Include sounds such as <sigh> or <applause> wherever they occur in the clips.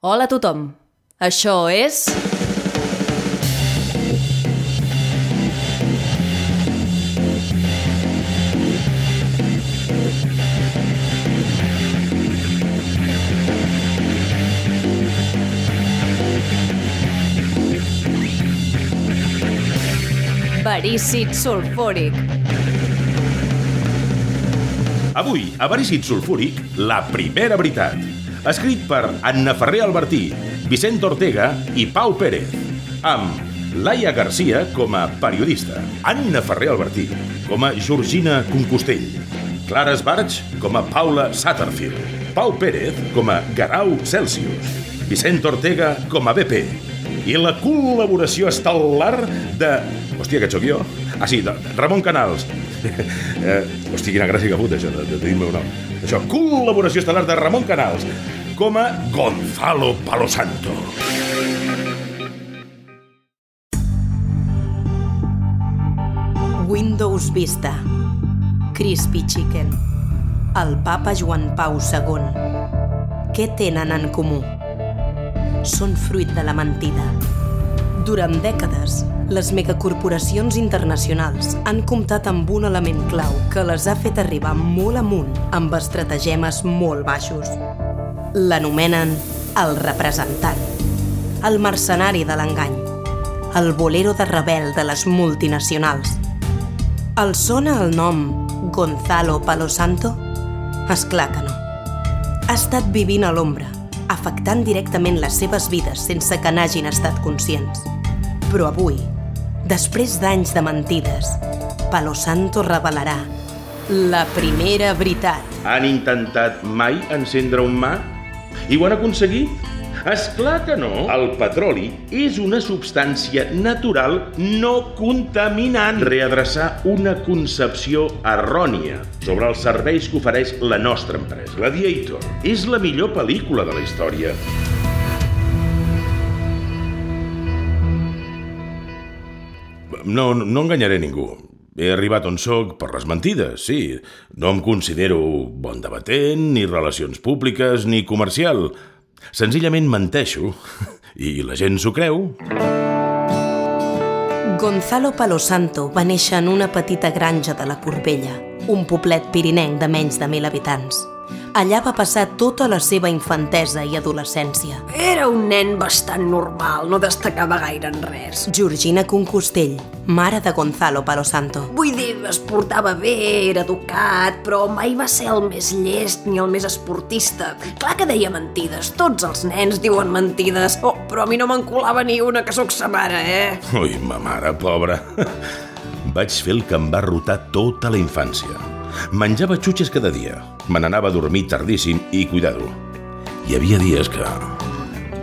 Hola a tothom. Això és... Verícid sulfúric. Avui, a Verícid Sulfúric, la primera veritat. Escrit per Anna Ferrer Albertí, Vicent Ortega i Pau Pérez. Amb Laia Garcia com a periodista, Anna Ferrer Albertí com a Georgina Concostell, Clara Esbarge com a Paula Satterfield, Pau Pérez com a Garau Celsius, Vicent Ortega com a BP i la col·laboració estel·lar de... Hòstia, que sóc jo? Ah, sí, de Ramon Canals. Eh, hòstia, quina gràcia que ha fot, això, de, de dir el meu nom. Això, col·laboració estel·lar de Ramon Canals com a Gonzalo Palosanto. Windows Vista, Crispy Chicken, el papa Joan Pau II. Què tenen en comú? Són fruit de la mentida. Durant dècades, les megacorporacions internacionals han comptat amb un element clau que les ha fet arribar molt amunt amb estratagemes molt baixos. L'anomenen el representant, el mercenari de l'engany, el bolero de rebel de les multinacionals. El sona el nom Gonzalo Palosanto? És clar que no. Ha estat vivint a l'ombra, afectant directament les seves vides sense que n'hagin estat conscients. Però avui, després d'anys de mentides, Palo Santo revelarà la primera veritat. Han intentat mai encendre un mà? I ho han aconseguit? És clar que no. El petroli és una substància natural no contaminant. Readreçar una concepció errònia sobre els serveis que ofereix la nostra empresa. Gladiator és la millor pel·lícula de la història. No, no enganyaré ningú. He arribat on sóc per les mentides, sí. No em considero bon debatent, ni relacions públiques, ni comercial. Senzillament menteixo <laughs> i la gent s'ho creu. Gonzalo Palosanto va néixer en una petita granja de la Corbella, un poblet pirinenc de menys de mil habitants. Allà va passar tota la seva infantesa i adolescència. Era un nen bastant normal, no destacava gaire en res. Georgina Concostell, mare de Gonzalo Palosanto. Vull dir, es portava bé, era educat, però mai va ser el més llest ni el més esportista. Clar que deia mentides, tots els nens diuen mentides, oh, però a mi no me'n colava ni una que sóc sa mare, eh? Ui, ma mare, pobra. Vaig fer el que em va rotar tota la infància. Menjava xutxes cada dia. Me n'anava a dormir tardíssim i, cuidado, hi havia dies que...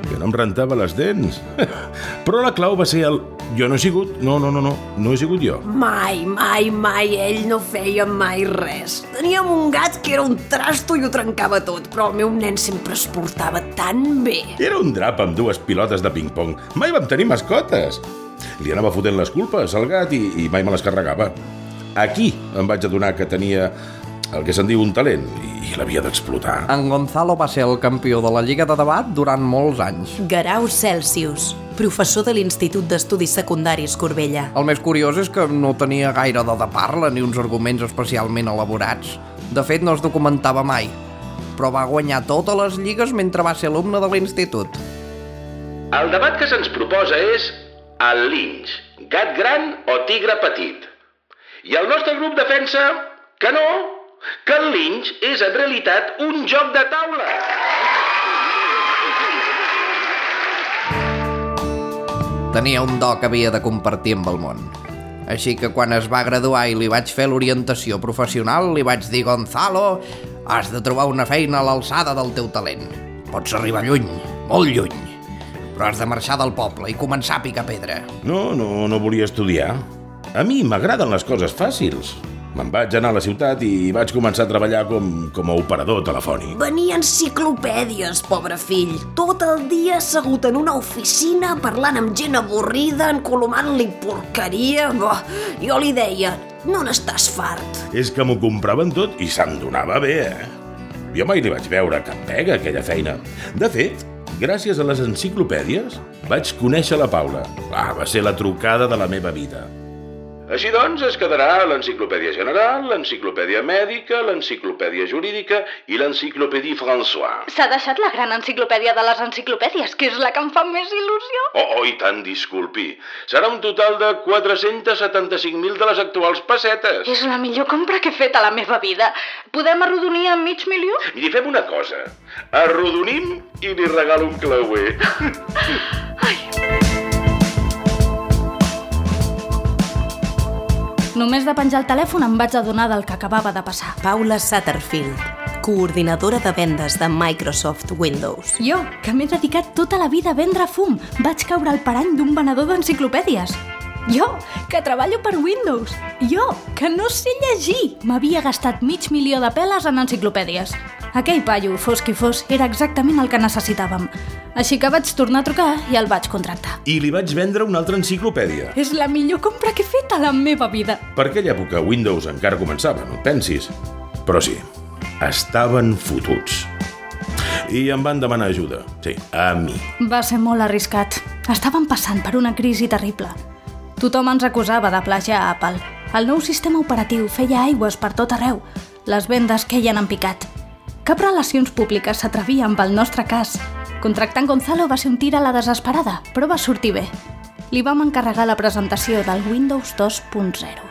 que no em rentava les dents. <laughs> Però la clau va ser el... Jo no he sigut, no, no, no, no, no he sigut jo. Mai, mai, mai, ell no feia mai res. Teníem un gat que era un trasto i ho trencava tot, però el meu nen sempre es portava tan bé. Era un drap amb dues pilotes de ping-pong. Mai vam tenir mascotes. Li anava fotent les culpes al gat i, i mai me les carregava. Aquí em vaig adonar que tenia el que se'n diu un talent i l'havia d'explotar. En Gonzalo va ser el campió de la Lliga de Debat durant molts anys. Garau Celsius, professor de l'Institut d'Estudis Secundaris Corbella. El més curiós és que no tenia gaire de de parla ni uns arguments especialment elaborats. De fet, no es documentava mai, però va guanyar totes les lligues mentre va ser alumne de l'institut. El debat que se'ns proposa és el linx, gat gran o tigre petit. I el nostre grup defensa que no, que el linx és en realitat un joc de taula. Tenia un do que havia de compartir amb el món. Així que quan es va graduar i li vaig fer l'orientació professional, li vaig dir Gonzalo, has de trobar una feina a l'alçada del teu talent. Pots arribar lluny, molt lluny, però has de marxar del poble i començar a picar pedra. No, no, no volia estudiar. A mi m'agraden les coses fàcils. Me'n vaig anar a la ciutat i vaig començar a treballar com, com a operador telefònic. Venia enciclopèdies, pobre fill. Tot el dia assegut en una oficina parlant amb gent avorrida, encolomant-li porqueria. Bo, jo li deia, no n'estàs fart. És que m'ho compraven tot i se'm donava bé, eh? Jo mai li vaig veure cap pega, aquella feina. De fet, gràcies a les enciclopèdies, vaig conèixer la Paula. Ah, va ser la trucada de la meva vida. Així doncs, es quedarà l'enciclopèdia general, l'enciclopèdia mèdica, l'enciclopèdia jurídica i l'enciclopèdia François. S'ha deixat la gran enciclopèdia de les enciclopèdies, que és la que em fa més il·lusió. Oh, oh, i tant, disculpi. Serà un total de 475.000 de les actuals pessetes. És la millor compra que he fet a la meva vida. Podem arrodonir a mig milió? Miri, fem una cosa. Arrodonim i li regalo un clauer. <laughs> Només de penjar el telèfon em vaig adonar del que acabava de passar. Paula Satterfield, coordinadora de vendes de Microsoft Windows. Jo, que m'he dedicat tota la vida a vendre fum, vaig caure al parany d'un venedor d'enciclopèdies. Jo, que treballo per Windows. Jo, que no sé llegir. M'havia gastat mig milió de peles en enciclopèdies. Aquell paio, fos qui fos, era exactament el que necessitàvem. Així que vaig tornar a trucar i el vaig contractar. I li vaig vendre una altra enciclopèdia. És la millor compra que he fet a la meva vida. Per aquella època Windows encara començava, no et pensis. Però sí, estaven fotuts. I em van demanar ajuda. Sí, a mi. Va ser molt arriscat. Estàvem passant per una crisi terrible. Tothom ens acusava de plagiar a Apple. El nou sistema operatiu feia aigües per tot arreu. Les vendes queien en picat. Cap relacions públiques s'atrevia amb el nostre cas. Contractant Gonzalo va ser un tir a la desesperada, però va sortir bé. Li vam encarregar la presentació del Windows 2.0.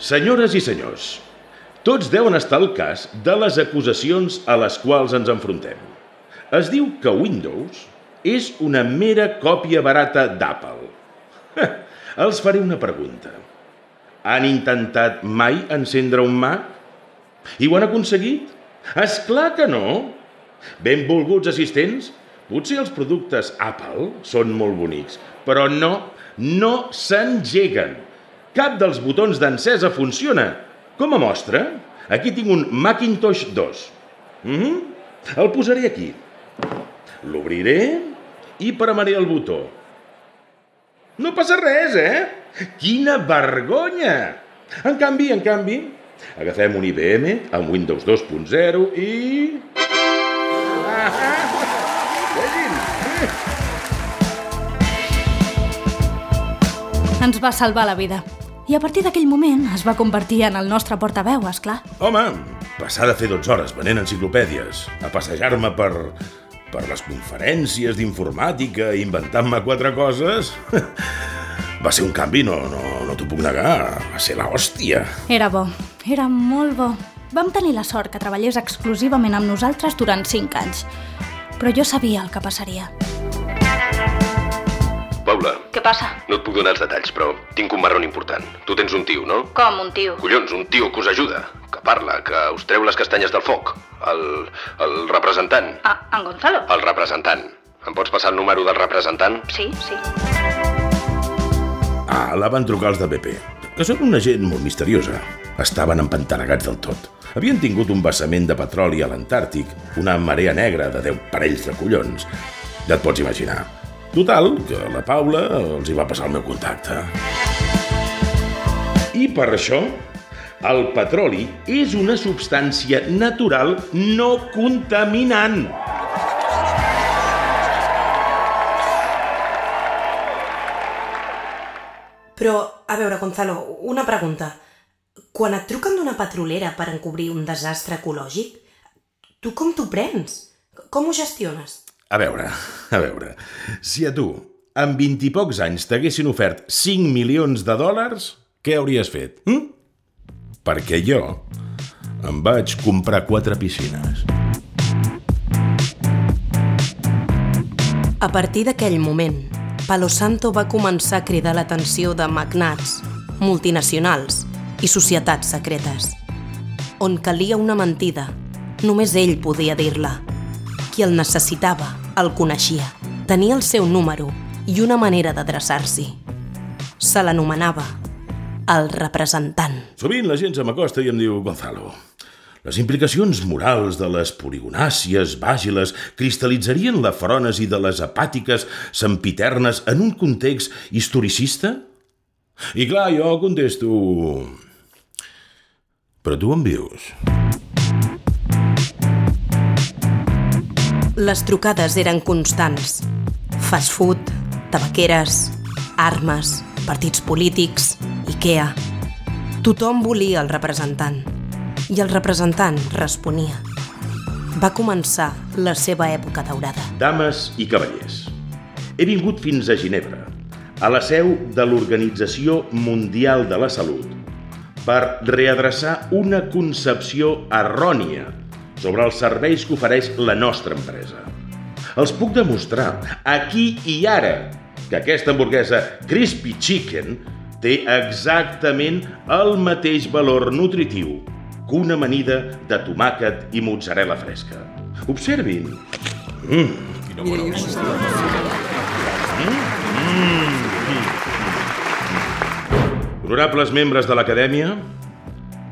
Senyores i senyors, tots deuen estar al cas de les acusacions a les quals ens enfrontem. Es diu que Windows és una mera còpia barata d'Apple. Els faré una pregunta. Han intentat mai encendre un Mac? I ho han aconseguit? És clar que no. Benvolguts assistents, potser els productes Apple són molt bonics, però no, no s'engeguen. Cap dels botons d'encesa funciona. Com a mostra, aquí tinc un Macintosh 2. Mm -hmm. El posaré aquí. L'obriré i premaré el botó. No passa res, eh? Quina vergonya! En canvi, en canvi, agafem un IBM amb Windows 2.0 i... Vegin! Ens va salvar la vida. I a partir d'aquell moment es va convertir en el nostre portaveu, és clar. Home, passar de fer 12 hores venent enciclopèdies, a passejar-me per, per les conferències d'informàtica i inventant-me quatre coses... <laughs> Va ser un canvi, no, no, no t'ho puc negar. Va ser la hòstia. Era bo, era molt bo. Vam tenir la sort que treballés exclusivament amb nosaltres durant 5 anys. Però jo sabia el que passaria. Paula, Què passa? no et puc donar els detalls, però tinc un marron important. Tu tens un tio, no? Com, un tio? Collons, un tio que us ajuda, que parla, que us treu les castanyes del foc. El, el representant. Ah, en Gonzalo? El representant. Em pots passar el número del representant? Sí, sí. Ah, la van trucar els de BP, que són una gent molt misteriosa. Estaven empantanegats del tot. Havien tingut un vessament de petroli a l'Antàrtic, una marea negra de 10 parells de collons. Ja et pots imaginar. Total, que la Paula els hi va passar el meu contacte. I per això, el petroli és una substància natural no contaminant. Però, a veure, Gonzalo, una pregunta. Quan et truquen d'una petrolera per encobrir un desastre ecològic, tu com t'ho prens? Com ho gestiones? A veure, a veure, si a tu, amb 20 i pocs anys, t'haguessin ofert 5 milions de dòlars, què hauries fet? Hm? Perquè jo em vaig comprar quatre piscines. A partir d'aquell moment, Palo Santo va començar a cridar l'atenció de magnats, multinacionals i societats secretes. On calia una mentida, només ell podia dir-la. Qui el necessitava, el coneixia. Tenia el seu número i una manera d'adreçar-s'hi. Se l'anomenava el representant. Sovint la gent se m'acosta i em diu Gonzalo, les implicacions morals de les poligonàcies bàgiles cristal·litzarien la frònesi de les apàtiques sempiternes en un context historicista? I clar, jo contesto... Però tu on vius? Les trucades eren constants. Fast food, tabaqueres, armes, partits polítics, Ikea... Tothom volia el representant. I el representant responia. Va començar la seva època daurada. Dames i cavallers, he vingut fins a Ginebra, a la seu de l'Organització Mundial de la Salut, per readreçar una concepció errònia sobre els serveis que ofereix la nostra empresa. Els puc demostrar aquí i ara que aquesta hamburguesa Crispy Chicken té exactament el mateix valor nutritiu una amanida de tomàquet i mozzarella fresca. Observin. Mm. Quina bona Honorables membres de l'Acadèmia,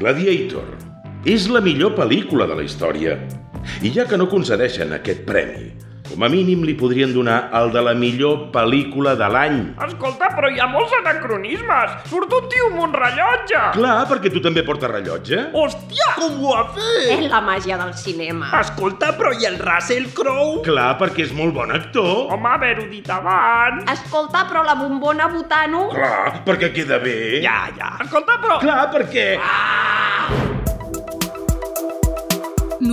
Gladiator és la millor pel·lícula de la història. I ja que no concedeixen aquest premi, com a mínim li podrien donar el de la millor pel·lícula de l'any. Escolta, però hi ha molts anacronismes. Surt un tio amb un rellotge. Clar, perquè tu també portes rellotge. Hòstia! Com ho ha fet? És la màgia del cinema. Escolta, però i el Russell Crowe? Clar, perquè és molt bon actor. Home, haver-ho dit abans. Escolta, però la bombona botano... Clar, perquè queda bé. Ja, ja. Escolta, però... Clar, perquè...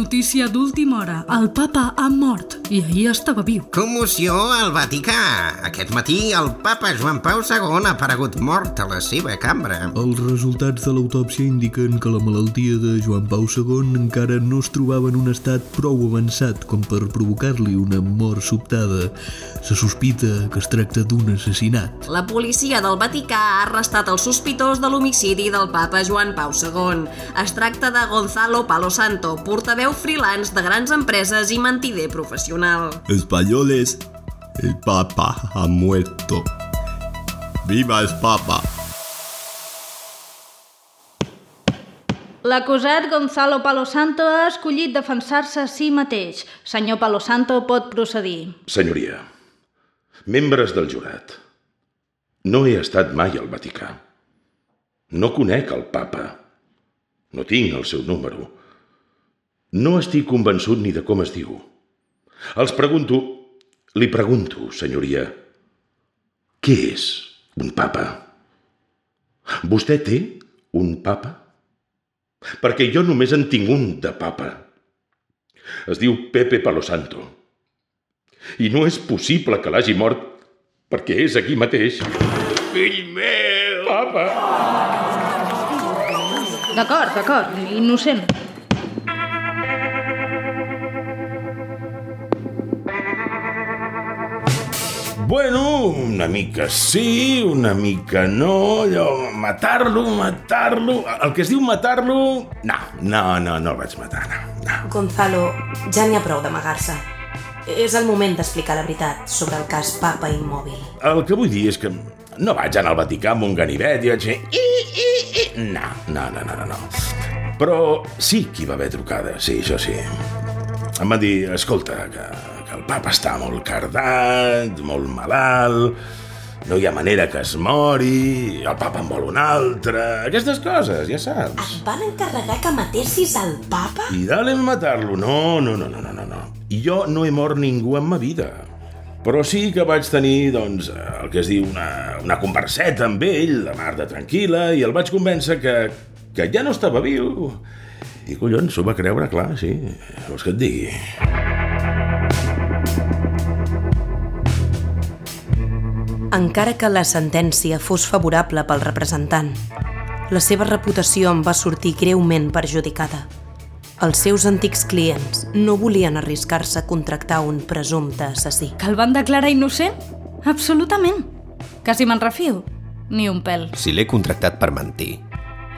Notícia d'última hora. El papa ha mort i ahir estava viu. Commoció al Vaticà. Aquest matí el papa Joan Pau II ha aparegut mort a la seva cambra. Els resultats de l'autòpsia indiquen que la malaltia de Joan Pau II encara no es trobava en un estat prou avançat com per provocar-li una mort sobtada. Se sospita que es tracta d'un assassinat. La policia del Vaticà ha arrestat el sospitós de l'homicidi del papa Joan Pau II. Es tracta de Gonzalo Palo Santo, portaveu freelance de grans empreses i mentider professional. Españoles, el Papa ha muerto. ¡Viva el Papa! L'acusat Gonzalo Palo Santo ha escollit defensar-se a si mateix. Senyor Palo Santo pot procedir. Senyoria, membres del jurat, no he estat mai al Vaticà. No conec el papa. No tinc el seu número. No estic convençut ni de com es diu. Els pregunto, li pregunto, senyoria, què és un papa? Vostè té un papa? Perquè jo només en tinc un de papa. Es diu Pepe Palosanto. I no és possible que l'hagi mort perquè és aquí mateix. Fill meu! Papa! D'acord, d'acord, innocent. Bueno, una mica sí, una mica no, allò, matar-lo, matar-lo... El que es diu matar-lo... No, no, no, no el vaig matar, no. no. Gonzalo, ja n'hi ha prou d'amagar-se. És el moment d'explicar la veritat sobre el cas Papa Immòbil. El que vull dir és que no vaig anar al Vaticà amb un ganivet i vaig fer... I, i, i. No, no, no, no, no, no. Però sí que hi va haver trucada, sí, això sí. Em van dir, escolta, que el papa està molt cardat, molt malalt, no hi ha manera que es mori, el papa en vol un altre, aquestes coses, ja saps. Et van encarregar que matessis el papa? I dale en matar-lo, no, no, no, no, no, no, no. I jo no he mort ningú en ma vida. Però sí que vaig tenir, doncs, el que es diu una, una converseta amb ell, de mar de tranquil·la, i el vaig convèncer que, que ja no estava viu. I collons, s'ho va creure, clar, sí. Vols que et digui? Encara que la sentència fos favorable pel representant, la seva reputació en va sortir greument perjudicada. Els seus antics clients no volien arriscar-se a contractar un presumpte assassí. Que el van declarar innocent? Absolutament. Quasi me'n refio. Ni un pèl. Si l'he contractat per mentir,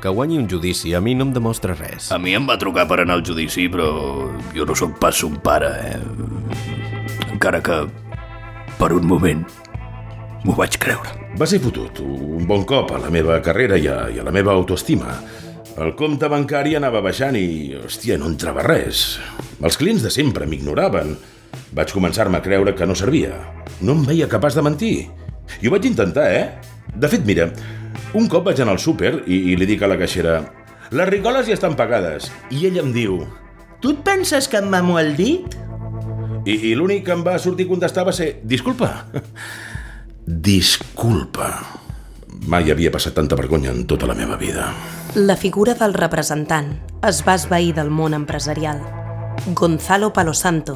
que guanyi un judici a mi no em demostra res. A mi em va trucar per anar al judici, però jo no sóc pas son pare, eh? Encara que, per un moment, m'ho vaig creure. Va ser fotut, un bon cop a la meva carrera i a, i a la meva autoestima. El compte bancari anava baixant i, hòstia, no entrava res. Els clients de sempre m'ignoraven. Vaig començar-me a creure que no servia. No em veia capaç de mentir. I ho vaig intentar, eh? De fet, mira, un cop vaig anar al súper i, i li dic a la caixera les ricoles ja estan pagades. I ella em diu Tu et penses que em mamo el dit? I, i l'únic que em va sortir a contestar va ser disculpa. Disculpa. Mai havia passat tanta vergonya en tota la meva vida. La figura del representant es va esvair del món empresarial. Gonzalo Palosanto,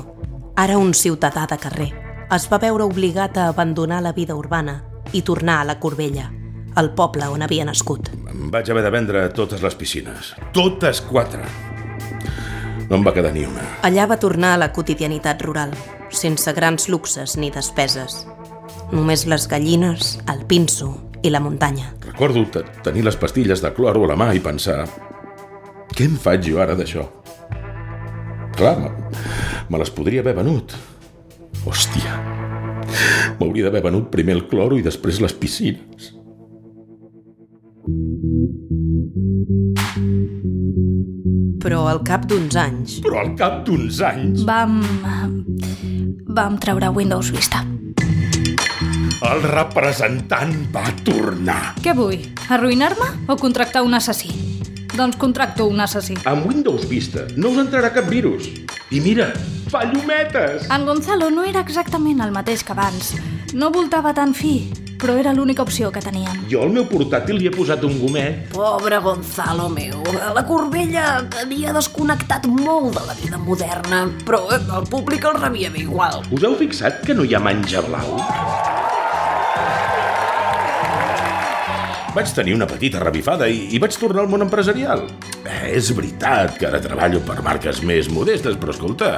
ara un ciutadà de carrer, es va veure obligat a abandonar la vida urbana i tornar a la Corbella, el poble on havia nascut. Em vaig haver de vendre totes les piscines. Totes quatre. No em va quedar ni una. Allà va tornar a la quotidianitat rural, sense grans luxes ni despeses. Només les gallines, el pinso i la muntanya. Recordo te- tenir les pastilles de cloro a la mà i pensar què em faig jo ara d'això? Clar, me, me les podria haver venut. Hòstia, m'hauria d'haver venut primer el cloro i després les piscines. Però al cap d'uns anys... Però al cap d'uns anys... Vam... vam treure Windows Vista. El representant va tornar. Què vull? Arruïnar-me o contractar un assassí? Doncs contracto un assassí. Amb Windows Vista no us entrarà cap virus. I mira, fa llumetes! En Gonzalo no era exactament el mateix que abans. No voltava tan fi, però era l'única opció que teníem. Jo al meu portàtil li he posat un gomet. Pobre Gonzalo meu, la Corbella havia desconnectat molt de la vida moderna, però el públic el rebia bé igual. Us heu fixat que no hi ha menjar blau? Vaig tenir una petita revifada i, i vaig tornar al món empresarial. Eh, és veritat que ara treballo per marques més modestes, però escolta,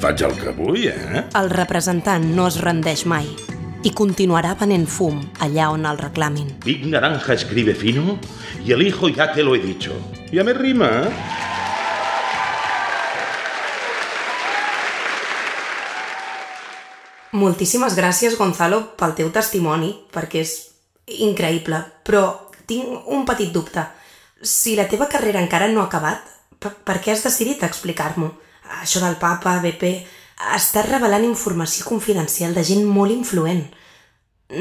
faig el que vull, eh? El representant no es rendeix mai i continuarà venent fum allà on el reclamin. Big Naranja escribe fino y el hijo ya te lo he dicho. I a més rima, eh? Moltíssimes gràcies, Gonzalo, pel teu testimoni, perquè és increïble, però tinc un petit dubte. Si la teva carrera encara no ha acabat, per, per què has decidit explicar-m'ho? Això del papa, BP... Estàs revelant informació confidencial de gent molt influent.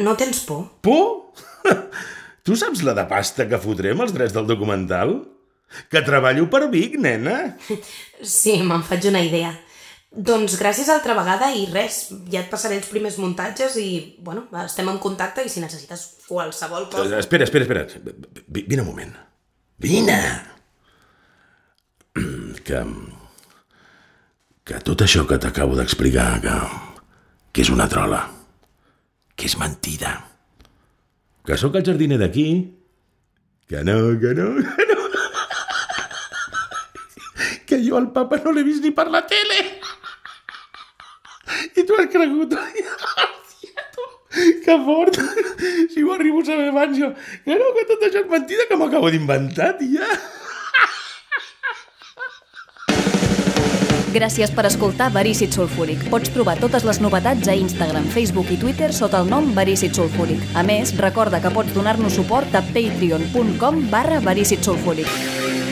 No tens por? Por? <laughs> tu saps la de pasta que fotrem els drets del documental? Que treballo per Vic, nena. Sí, me'n faig una idea. Doncs gràcies altra vegada i res, ja et passaré els primers muntatges i, bueno, estem en contacte i si necessites qualsevol cosa... Eh, Espera, espera, espera. Vine un moment. Vine! Que... Que tot això que t'acabo d'explicar, que... que és una trola, que és mentida, que sóc el jardiner d'aquí, que no, que no, que no, <laughs> que jo al papa no l'he vist ni per la tele. I tu has cregut... <laughs> Que fort! Si ho arribo a saber abans, jo... Que no, que tot això és mentida, que m'ho acabo d'inventar, tia. Gràcies per escoltar Verícid Sulfúric. Pots trobar totes les novetats a Instagram, Facebook i Twitter sota el nom Verícid Sulfúric. A més, recorda que pots donar-nos suport a patreon.com barra Verícid Sulfúric.